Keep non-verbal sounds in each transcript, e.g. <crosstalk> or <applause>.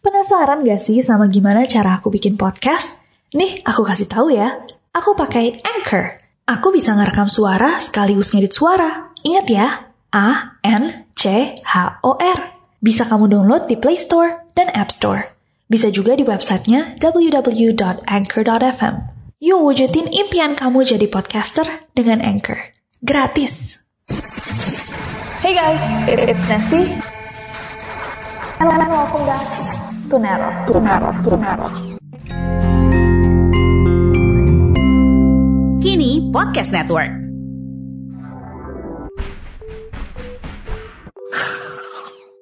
Penasaran gak sih sama gimana cara aku bikin podcast? Nih, aku kasih tahu ya. Aku pakai Anchor. Aku bisa ngerekam suara sekaligus ngedit suara. Ingat ya, A N C H O R. Bisa kamu download di Play Store dan App Store. Bisa juga di websitenya www.anchor.fm. Yuk wujudin impian kamu jadi podcaster dengan Anchor. Gratis. Hey guys, it's Nancy. And welcome back to Nero. To Nero. To Nero. Kini Podcast Network.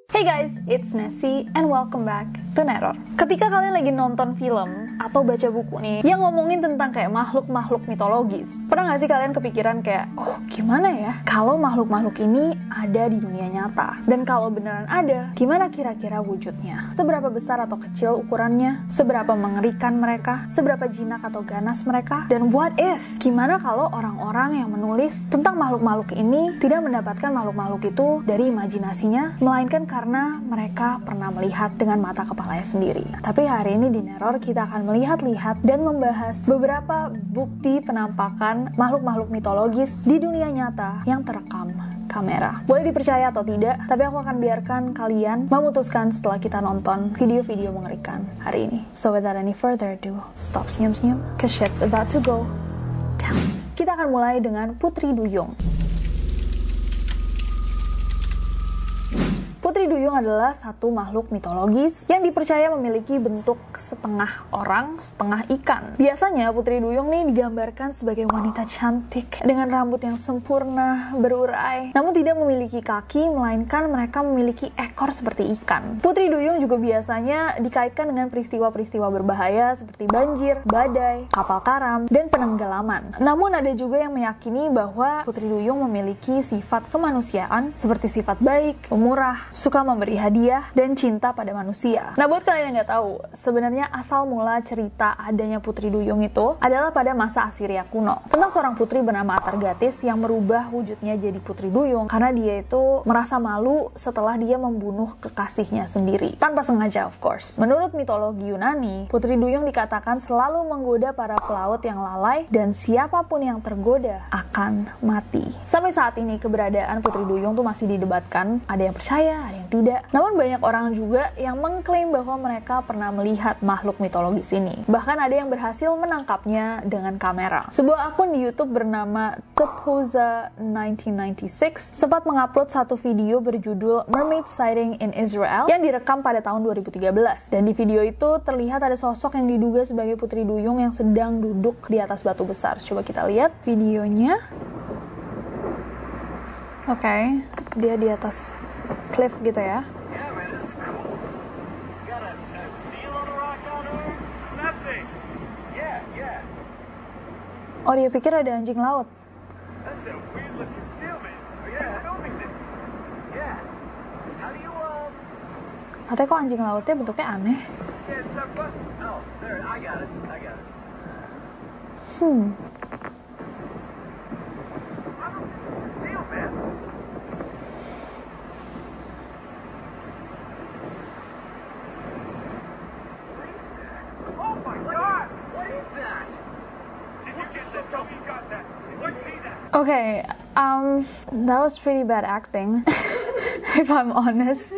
Hey guys, it's Nessie and welcome back to Neror. Ketika kalian lagi nonton film atau baca buku nih yang ngomongin tentang kayak makhluk-makhluk mitologis, pernah gak sih kalian kepikiran kayak, oh gimana ya kalau makhluk-makhluk ini ada di dunia nyata? Dan kalau beneran ada, gimana kira-kira wujudnya? Seberapa besar atau kecil ukurannya? Seberapa mengerikan mereka? Seberapa jinak atau ganas mereka? Dan what if? Gimana kalau orang-orang yang menulis tentang makhluk-makhluk ini tidak mendapatkan makhluk-makhluk itu dari imajinasinya, melainkan karena mereka pernah melihat dengan mata kepalanya sendiri. Tapi hari ini di Neror kita akan melihat-lihat dan membahas beberapa bukti penampakan makhluk-makhluk mitologis di dunia nyata yang terekam kamera. Boleh dipercaya atau tidak, tapi aku akan biarkan kalian memutuskan setelah kita nonton video-video mengerikan hari ini. So without any further ado, stop senyum-senyum, cause shit's about to go down. Kita akan mulai dengan Putri Duyung. Putri Duyung adalah satu makhluk mitologis yang dipercaya memiliki bentuk setengah orang, setengah ikan. Biasanya Putri Duyung nih digambarkan sebagai wanita cantik dengan rambut yang sempurna, berurai, namun tidak memiliki kaki, melainkan mereka memiliki ekor seperti ikan. Putri Duyung juga biasanya dikaitkan dengan peristiwa-peristiwa berbahaya seperti banjir, badai, kapal karam, dan penenggelaman. Namun ada juga yang meyakini bahwa Putri Duyung memiliki sifat kemanusiaan seperti sifat baik, pemurah, suka memberi hadiah, dan cinta pada manusia. Nah, buat kalian yang nggak tahu, sebenarnya asal mula cerita adanya Putri Duyung itu adalah pada masa Assyria kuno. Tentang seorang putri bernama Atargatis yang merubah wujudnya jadi Putri Duyung karena dia itu merasa malu setelah dia membunuh kekasihnya sendiri. Tanpa sengaja, of course. Menurut mitologi Yunani, Putri Duyung dikatakan selalu menggoda para pelaut yang lalai dan siapa pun yang tergoda akan mati. Sampai saat ini keberadaan Putri Duyung tuh masih didebatkan. Ada yang percaya, ada yang tidak. Namun banyak orang juga yang mengklaim bahwa mereka pernah melihat makhluk mitologis ini. Bahkan ada yang berhasil menangkapnya dengan kamera. Sebuah akun di YouTube bernama Tepoza 1996 sempat mengupload satu video berjudul Mermaid Sighting in Israel yang direkam pada tahun 2013. Dan di video itu terlihat ada sosok yang diduga sebagai Putri Duyung yang sedang duduk di atas batu besar. Coba kita lihat videonya. Oke, okay. dia di atas cliff gitu ya. Oh dia pikir ada anjing laut. Katanya kok anjing lautnya bentuknya aneh. Hmm. Okay, um, that was pretty bad acting. <laughs> If I'm honest,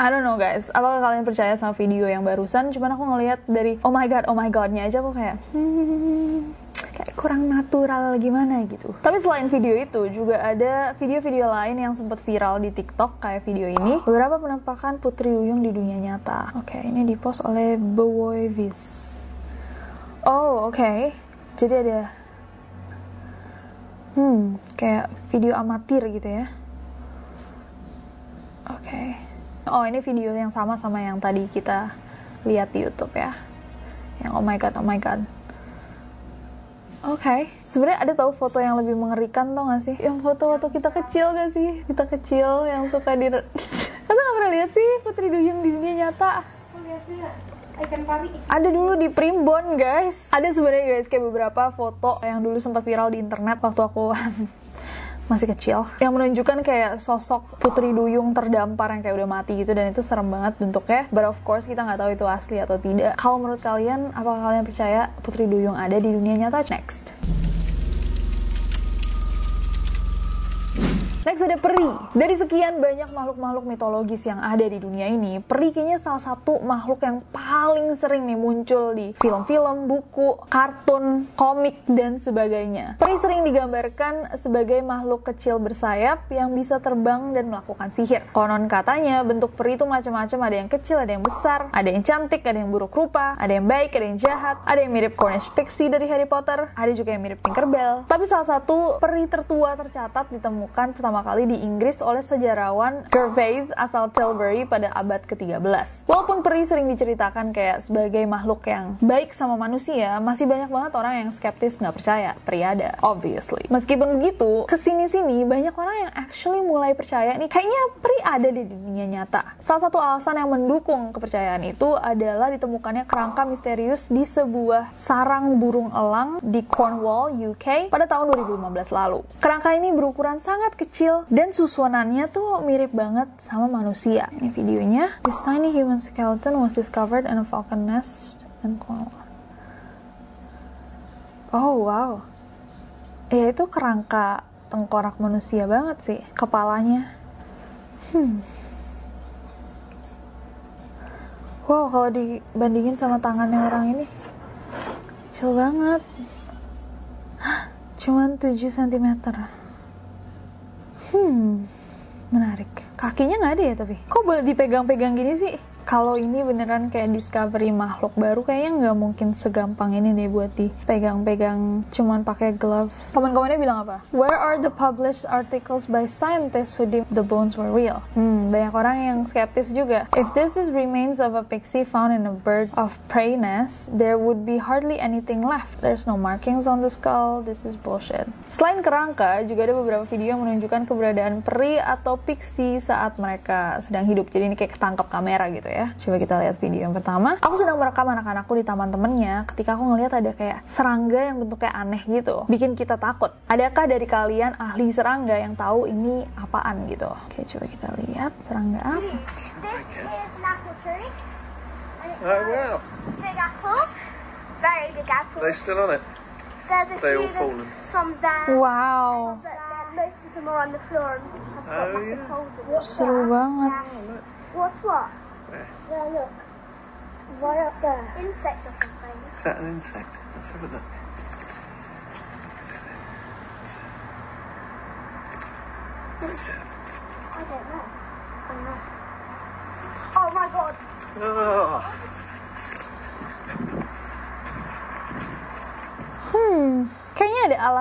I don't know guys. Apakah kalian percaya sama video yang barusan? Cuman aku ngelihat dari oh my god, oh my godnya aja aku kayak hmm, kayak kurang natural gimana gitu. Tapi selain video itu juga ada video-video lain yang sempat viral di TikTok kayak video ini. Beberapa penampakan Putri Duyung di dunia nyata. Oke, okay, ini dipost oleh Bewoyvis. Oh, oke. Okay. Jadi ada Hmm, kayak video amatir gitu ya. Oke. Okay. Oh, ini video yang sama sama yang tadi kita lihat di YouTube ya. Yang oh my god, oh my god. Oke, okay. sebenarnya ada tahu foto yang lebih mengerikan tau gak sih? Yang foto-foto kita kecil gak sih? Kita kecil yang suka di... <laughs> Masa gak pernah lihat sih Putri Duyung di dunia nyata? Oh, lihat, lihat. Ada dulu di Primbon, guys. Ada sebenarnya guys kayak beberapa foto yang dulu sempat viral di internet waktu aku <laughs> masih kecil. Yang menunjukkan kayak sosok Putri Duyung terdampar yang kayak udah mati gitu dan itu serem banget bentuknya. But of course kita nggak tahu itu asli atau tidak. Kalau menurut kalian apakah kalian percaya Putri Duyung ada di dunia nyata? Next Next ada peri. Dari sekian banyak makhluk-makhluk mitologis yang ada di dunia ini, peri kayaknya salah satu makhluk yang paling sering nih muncul di film-film, buku, kartun, komik, dan sebagainya. Peri sering digambarkan sebagai makhluk kecil bersayap yang bisa terbang dan melakukan sihir. Konon katanya bentuk peri itu macam-macam, ada yang kecil, ada yang besar, ada yang cantik, ada yang buruk rupa, ada yang baik, ada yang jahat, ada yang mirip Cornish Pixie dari Harry Potter, ada juga yang mirip Tinkerbell. Tapi salah satu peri tertua tercatat ditemukan pertama pertama kali di Inggris oleh sejarawan Gervais asal Tilbury pada abad ke-13. Walaupun peri sering diceritakan kayak sebagai makhluk yang baik sama manusia, masih banyak banget orang yang skeptis nggak percaya peri ada, obviously. Meskipun begitu, ke sini-sini banyak orang yang actually mulai percaya nih, kayaknya peri ada di dunia nyata. Salah satu alasan yang mendukung kepercayaan itu adalah ditemukannya kerangka misterius di sebuah sarang burung elang di Cornwall, UK pada tahun 2015 lalu. Kerangka ini berukuran sangat kecil kecil dan susunannya tuh mirip banget sama manusia. Ini videonya. This tiny human skeleton was discovered in a falcon nest in Cornwall. Oh wow. Ya itu kerangka tengkorak manusia banget sih kepalanya. Hmm. Wow, kalau dibandingin sama tangannya orang ini kecil banget. Cuman 7 cm. Hmm, menarik. Kakinya nggak ada ya tapi. Kok boleh dipegang-pegang gini sih? Kalau ini beneran kayak discovery makhluk baru kayaknya nggak mungkin segampang ini deh buat dipegang-pegang cuman pakai glove. Komen-komennya bilang apa? Where are the published articles by scientists who deemed the bones were real? Hmm, banyak orang yang skeptis juga. If this is remains of a pixie found in a bird of prey nest, there would be hardly anything left. There's no markings on the skull. This is bullshit. Selain kerangka, juga ada beberapa video yang menunjukkan keberadaan peri atau pixie saat mereka sedang hidup. Jadi ini kayak ketangkap kamera gitu ya ya. Coba kita lihat video yang pertama. Aku sedang merekam anak-anakku di taman temennya ketika aku ngelihat ada kayak serangga yang bentuknya aneh gitu. Bikin kita takut. Adakah dari kalian ahli serangga yang tahu ini apaan gitu? Oke, coba kita lihat serangga apa. This is Oh wow, big apples. Very big apples. they still on it? There's a they few, all there's fallen? some there. Wow, But most of them are on the floor and have got Oh, massive yeah. holes in them. seru banget. What's what? Where? There, look. Right up uh, there. Insect or something. Is that an insect? Let's have a look.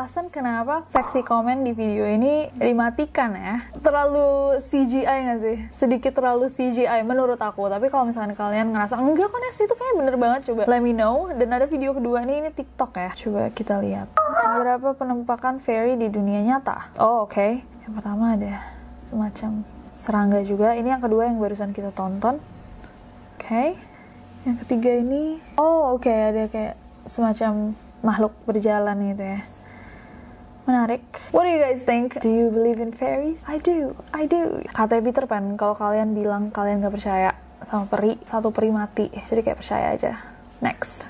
Alasan kenapa seksi komen di video ini dimatikan ya. Terlalu CGI nggak sih? Sedikit terlalu CGI menurut aku. Tapi kalau misalnya kalian ngerasa enggak kok Nes itu kayaknya bener banget coba let me know. Dan ada video kedua nih ini TikTok ya. Coba kita lihat. Beberapa penampakan fairy di dunia nyata. Oh oke. Yang pertama ada semacam serangga juga. Ini yang kedua yang barusan kita tonton. Oke. Yang ketiga ini, oh oke ada kayak semacam makhluk berjalan gitu ya. Menarik. What do you guys think? Do you believe in fairies? I do, I do. Kata Peter Pan, kalau kalian bilang kalian gak percaya sama peri, satu peri mati. Jadi kayak percaya aja. Next.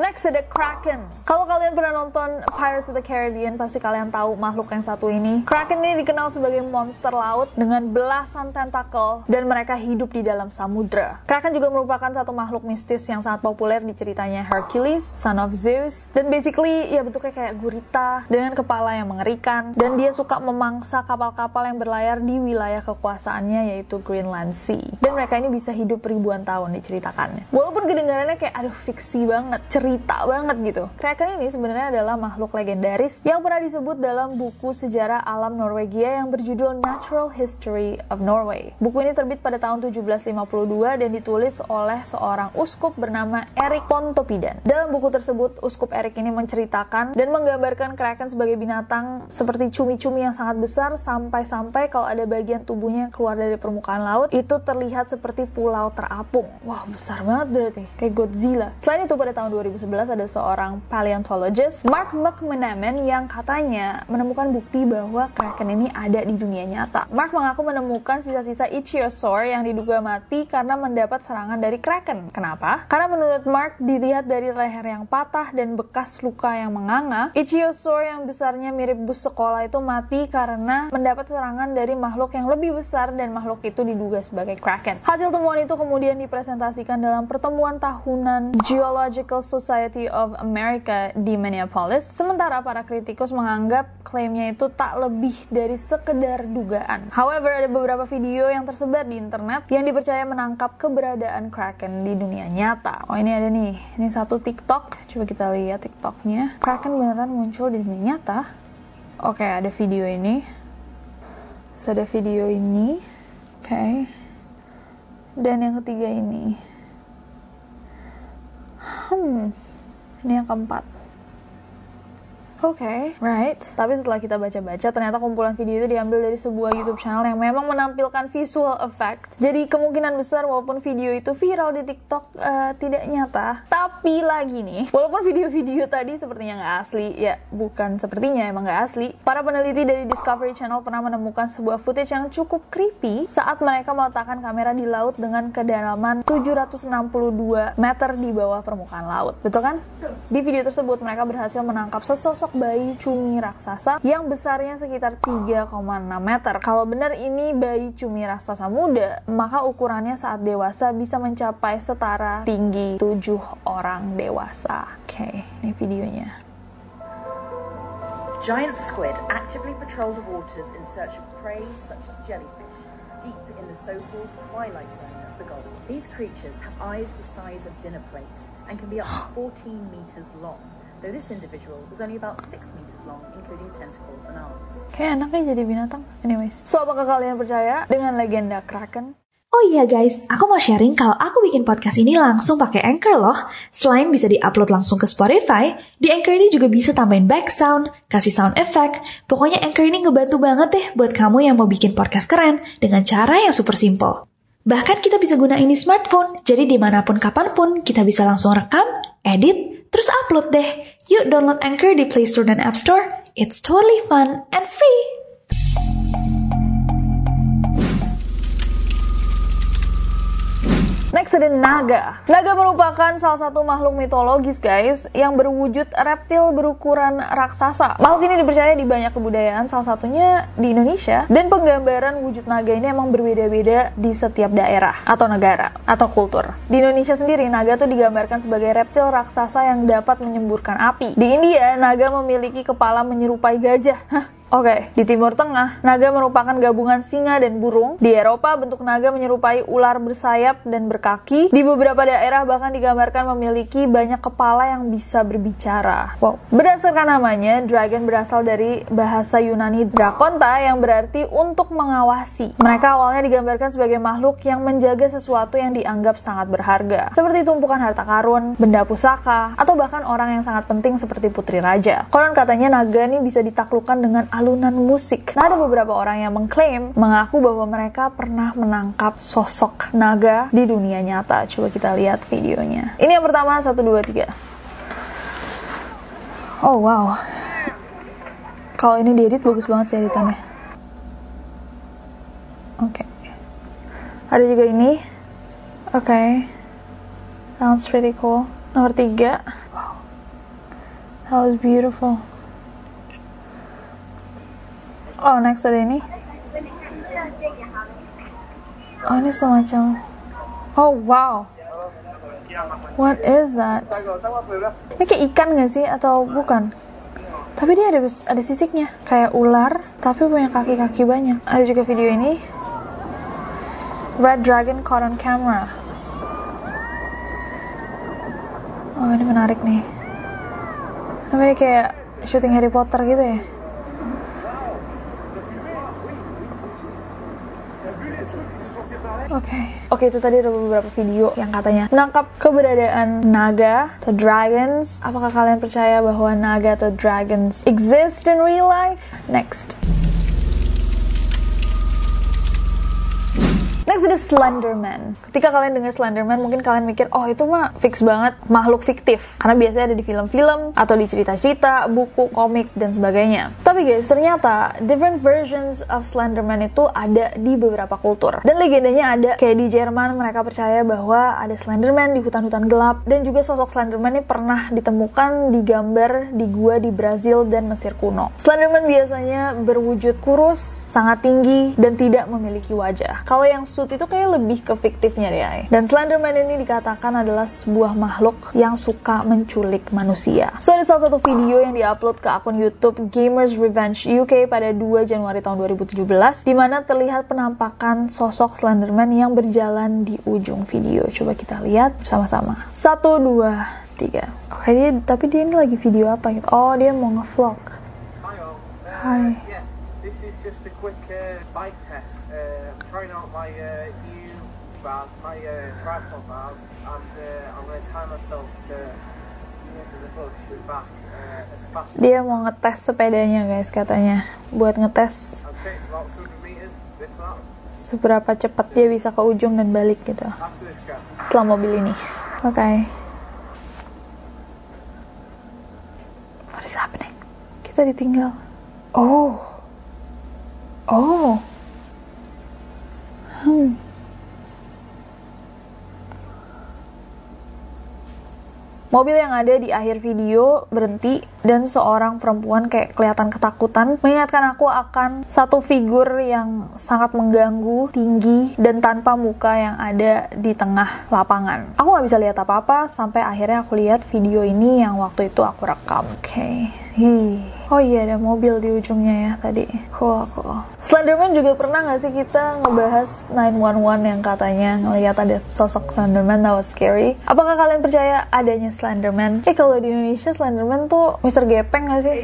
Next ada Kraken. Kalau kalian pernah nonton Pirates of the Caribbean, pasti kalian tahu makhluk yang satu ini. Kraken ini dikenal sebagai monster laut dengan belasan tentakel dan mereka hidup di dalam samudra. Kraken juga merupakan satu makhluk mistis yang sangat populer di ceritanya Hercules, son of Zeus. Dan basically ya bentuknya kayak gurita dengan kepala yang mengerikan dan dia suka memangsa kapal-kapal yang berlayar di wilayah kekuasaannya yaitu Greenland Sea. Dan mereka ini bisa hidup ribuan tahun diceritakannya. Walaupun kedengarannya kayak aduh fiksi banget, cerita banget gitu. Kraken ini sebenarnya adalah makhluk legendaris yang pernah disebut dalam buku sejarah alam Norwegia yang berjudul Natural History of Norway. Buku ini terbit pada tahun 1752 dan ditulis oleh seorang uskup bernama Erik Pontoppidan. Dalam buku tersebut, uskup Erik ini menceritakan dan menggambarkan Kraken sebagai binatang seperti cumi-cumi yang sangat besar sampai-sampai kalau ada bagian tubuhnya yang keluar dari permukaan laut itu terlihat seperti pulau terapung. Wah, besar banget berarti, kayak Godzilla. Selain itu pada tahun 2012 2011 ada seorang paleontologist Mark McManaman yang katanya menemukan bukti bahwa kraken ini ada di dunia nyata. Mark mengaku menemukan sisa-sisa ichthyosaur yang diduga mati karena mendapat serangan dari kraken. Kenapa? Karena menurut Mark dilihat dari leher yang patah dan bekas luka yang menganga, ichthyosaur yang besarnya mirip bus sekolah itu mati karena mendapat serangan dari makhluk yang lebih besar dan makhluk itu diduga sebagai kraken. Hasil temuan itu kemudian dipresentasikan dalam pertemuan tahunan Geological Society of America di Minneapolis. Sementara para kritikus menganggap klaimnya itu tak lebih dari sekedar dugaan. However, ada beberapa video yang tersebar di internet yang dipercaya menangkap keberadaan kraken di dunia nyata. Oh ini ada nih, ini satu TikTok. Coba kita lihat TikToknya. Kraken beneran muncul di dunia nyata. Oke, ada video ini. Ada video ini. Oke. Dan yang ketiga ini. Hmm, ini yang keempat. Oke, okay, right. Tapi setelah kita baca-baca, ternyata kumpulan video itu diambil dari sebuah YouTube channel yang memang menampilkan visual effect. Jadi kemungkinan besar walaupun video itu viral di TikTok uh, tidak nyata. Tapi lagi nih, walaupun video-video tadi sepertinya nggak asli, ya bukan sepertinya emang nggak asli. Para peneliti dari Discovery Channel pernah menemukan sebuah footage yang cukup creepy saat mereka meletakkan kamera di laut dengan kedalaman 762 meter di bawah permukaan laut. Betul kan? Di video tersebut mereka berhasil menangkap sesosok bayi cumi raksasa yang besarnya sekitar 3,6 meter. Kalau benar ini bayi cumi raksasa muda, maka ukurannya saat dewasa bisa mencapai setara tinggi 7 orang dewasa. Oke, okay, ini videonya. Giant squid actively patrol the waters in search of prey such as jellyfish, deep in the so-called twilight zone of the Gulf. These creatures have eyes the size of dinner plates and can be up to <gasps> 14 meters long. Though this individual was only about 6 meters long, including tentacles and arms. Kayak enaknya jadi binatang. Anyways, so apakah kalian percaya dengan legenda Kraken? Oh iya guys, aku mau sharing kalau aku bikin podcast ini langsung pakai Anchor loh. Selain bisa diupload langsung ke Spotify, di Anchor ini juga bisa tambahin back sound, kasih sound effect. Pokoknya Anchor ini ngebantu banget deh buat kamu yang mau bikin podcast keren dengan cara yang super simple. Bahkan kita bisa gunain di smartphone, jadi di mana pun kapan pun kita bisa langsung rekam, edit, terus upload deh. Yuk download Anchor di Play Store dan App Store. It's totally fun and free. Next ada naga. Naga merupakan salah satu makhluk mitologis guys yang berwujud reptil berukuran raksasa. Makhluk ini dipercaya di banyak kebudayaan, salah satunya di Indonesia. Dan penggambaran wujud naga ini emang berbeda-beda di setiap daerah atau negara atau kultur. Di Indonesia sendiri naga tuh digambarkan sebagai reptil raksasa yang dapat menyemburkan api. Di India naga memiliki kepala menyerupai gajah. Hah, Oke, di Timur Tengah, naga merupakan gabungan singa dan burung. Di Eropa, bentuk naga menyerupai ular bersayap dan berkaki. Di beberapa daerah bahkan digambarkan memiliki banyak kepala yang bisa berbicara. Wow. Berdasarkan namanya, dragon berasal dari bahasa Yunani drakonta yang berarti untuk mengawasi. Mereka awalnya digambarkan sebagai makhluk yang menjaga sesuatu yang dianggap sangat berharga, seperti tumpukan harta karun, benda pusaka, atau bahkan orang yang sangat penting seperti putri raja. Konon katanya naga ini bisa ditaklukkan dengan alunan musik. Nah, ada beberapa orang yang mengklaim, mengaku bahwa mereka pernah menangkap sosok naga di dunia nyata. Coba kita lihat videonya. Ini yang pertama, satu, dua, tiga. Oh, wow. Kalau ini diedit bagus banget sih editannya. Oke. Okay. Ada juga ini. Oke. Okay. Sounds pretty cool. Nomor tiga. Wow. That was beautiful. Oh, next ada ini. Oh, ini semacam. Oh, wow. What is that? Ini kayak ikan gak sih? Atau bukan? Tapi dia ada ada sisiknya. Kayak ular, tapi punya kaki-kaki banyak. Ada juga video ini. Red Dragon caught on camera. Oh, ini menarik nih. Ini kayak syuting Harry Potter gitu ya. Oke, okay. oke okay, itu tadi ada beberapa video yang katanya menangkap keberadaan naga atau dragons. Apakah kalian percaya bahwa naga atau dragons exist in real life? Next. Next ada Slenderman. Ketika kalian dengar Slenderman, mungkin kalian mikir, oh itu mah fix banget makhluk fiktif. Karena biasanya ada di film-film atau di cerita-cerita, buku, komik, dan sebagainya. Tapi guys, ternyata different versions of Slenderman itu ada di beberapa kultur. Dan legendanya ada kayak di Jerman mereka percaya bahwa ada Slenderman di hutan-hutan gelap dan juga sosok Slenderman ini pernah ditemukan digambar di gua di Brazil dan Mesir kuno. Slenderman biasanya berwujud kurus, sangat tinggi, dan tidak memiliki wajah. Kalau yang suit itu kayak lebih ke fiktifnya deh. ay. Dan Slenderman ini dikatakan adalah sebuah makhluk yang suka menculik manusia. So ada salah satu video yang diupload ke akun YouTube Gamers Revenge UK pada 2 Januari tahun 2017 di mana terlihat penampakan sosok Slenderman yang berjalan di ujung video. Coba kita lihat bersama-sama. Satu, dua, tiga. Oke, dia tapi dia ini lagi video apa gitu? Oh, dia mau ngevlog. Hi all. Uh, Hi. Yeah, this is just a quick uh, bike trying out my uh, new bars, my uh, triathlon bars, and uh, I'm going to tie myself to the end of the bush and back uh, as fast as Dia mau ngetes sepedanya guys katanya. Buat ngetes I'd say it's about 200 meters, if that. seberapa cepat dia bisa ke ujung dan balik gitu. Setelah mobil ini. Oke. What is happening? Kita ditinggal. Oh. Oh. Hmm. Mobil yang ada di akhir video berhenti dan seorang perempuan kayak kelihatan ketakutan mengingatkan aku akan satu figur yang sangat mengganggu, tinggi, dan tanpa muka yang ada di tengah lapangan. Aku nggak bisa lihat apa-apa sampai akhirnya aku lihat video ini yang waktu itu aku rekam. Oke. Hi. Oh iya ada mobil di ujungnya ya tadi. Cool, cool. Slenderman juga pernah nggak sih kita ngebahas 911 yang katanya ngelihat ada sosok Slenderman that was scary. Apakah kalian percaya adanya Slenderman? Eh kalau di Indonesia Slenderman tuh Mr. Gepeng nggak sih?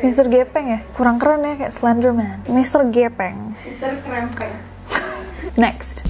Mr. Gepeng ya? Kurang keren ya kayak Slenderman. Mr. Gepeng. Mister Krempeng. <laughs> Next.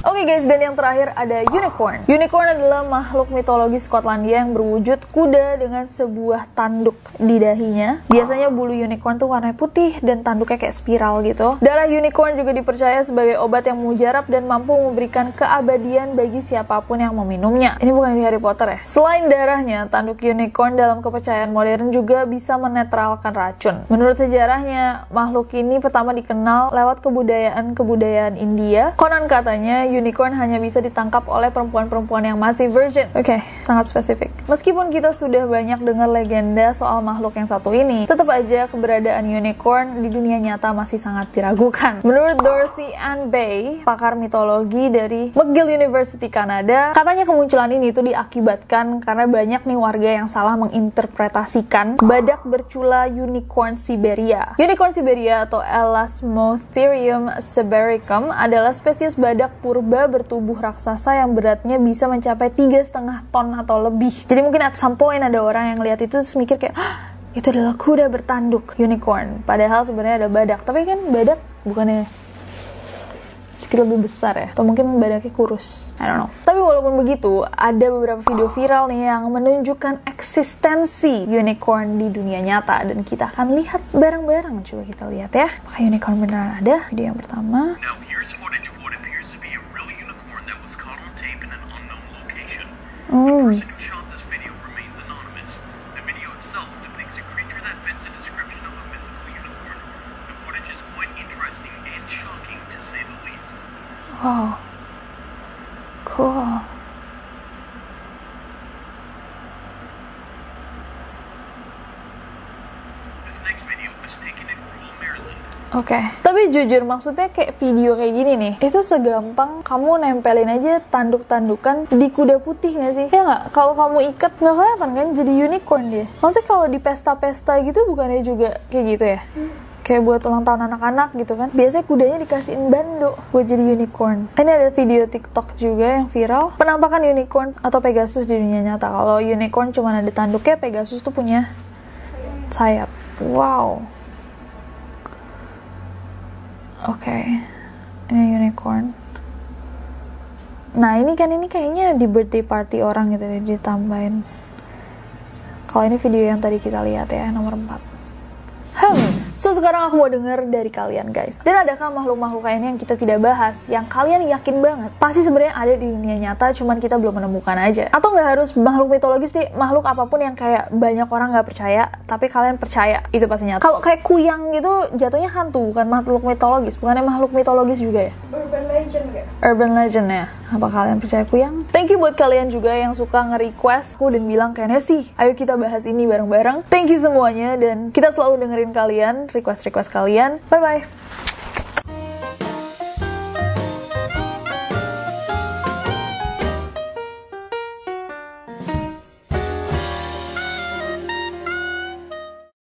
Oke guys, dan yang terakhir ada unicorn. Unicorn adalah makhluk mitologi Skotlandia yang berwujud kuda dengan sebuah tanduk di dahinya. Biasanya bulu unicorn tuh warna putih dan tanduknya kayak spiral gitu. Darah unicorn juga dipercaya sebagai obat yang mujarab dan mampu memberikan keabadian bagi siapa pun yang meminumnya. Ini bukan di Harry Potter ya? Selain darahnya, tanduk unicorn dalam kepercayaan modern juga bisa menetralkan racun. Menurut sejarahnya, makhluk ini pertama dikenal lewat kebudayaan-kebudayaan India. Konon katanya unicorn hanya bisa ditangkap oleh perempuan-perempuan yang masih virgin. Oke, sangat spesifik. Meskipun kita sudah banyak dengar legenda soal makhluk yang satu ini, tetap aja keberadaan unicorn di dunia nyata masih sangat diragukan. Menurut Dorothy Ann Bay, pakar mitologi dari McGill University Kanada, katanya kemunculan ini itu diakibatkan karena banyak nih warga yang salah menginterpretasikan badak bercula unicorn Siberia. Unicorn Siberia atau Elasmotherium sibericum adalah spesies badak purba bertubuh raksasa yang beratnya bisa mencapai tiga setengah ton atau lebih. Jadi mungkin at some point ada orang yang lihat itu terus mikir kayak, "Hah, itu adalah kuda bertanduk unicorn. Padahal sebenarnya ada badak. Tapi kan badak bukannya sedikit lebih besar ya? Atau mungkin badaknya kurus? I don't know. Tapi walaupun begitu ada beberapa video viral nih yang menunjukkan eksistensi unicorn di dunia nyata. Dan kita akan lihat bareng-bareng. Coba kita lihat ya. Apakah unicorn beneran ada? Video yang pertama. Now Oh. location. The person who shot this video remains anonymous. The video itself depicts a creature that fits description of a mythical unicorn. The footage is quite interesting and shocking to say the least. wow cool This next video was taken in rural Maryland. Oke, tapi jujur maksudnya kayak video kayak gini nih, itu segampang kamu nempelin aja tanduk-tandukan di kuda putih nggak sih? Ya nggak? Kalau kamu ikat nggak kelihatan kan jadi unicorn dia. Maksudnya kalau di pesta-pesta gitu bukannya juga kayak gitu ya? Kayak buat ulang tahun anak-anak gitu kan. Biasanya kudanya dikasihin bando buat jadi unicorn. Ini ada video TikTok juga yang viral. Penampakan unicorn atau Pegasus di dunia nyata. Kalau unicorn cuma ada tanduknya, Pegasus tuh punya sayap. Wow. Oke, ini unicorn. Nah ini kan ini kayaknya di birthday party orang gitu deh ditambahin. Kalau ini video yang tadi kita lihat ya nomor 4 Hmm, so sekarang aku mau denger dari kalian guys. Dan adakah makhluk-makhluk lainnya yang kita tidak bahas, yang kalian yakin banget pasti sebenarnya ada di dunia nyata, cuman kita belum menemukan aja. Atau nggak harus makhluk mitologis nih, makhluk apa pun yang kayak banyak orang nggak percaya, tapi kalian percaya itu pasti nyata. Kalau kayak kuyang gitu jatuhnya hantu, bukan makhluk mitologis, bukannya makhluk mitologis juga ya? Urban legend gak? Urban legend ya. Apa kalian percaya kuyang? Thank you buat kalian juga yang suka nge-request aku dan bilang kayaknya sih, ayo kita bahas ini bareng-bareng. Thank you semuanya dan kita selalu dengerin kalian, request-request kalian. Bye bye.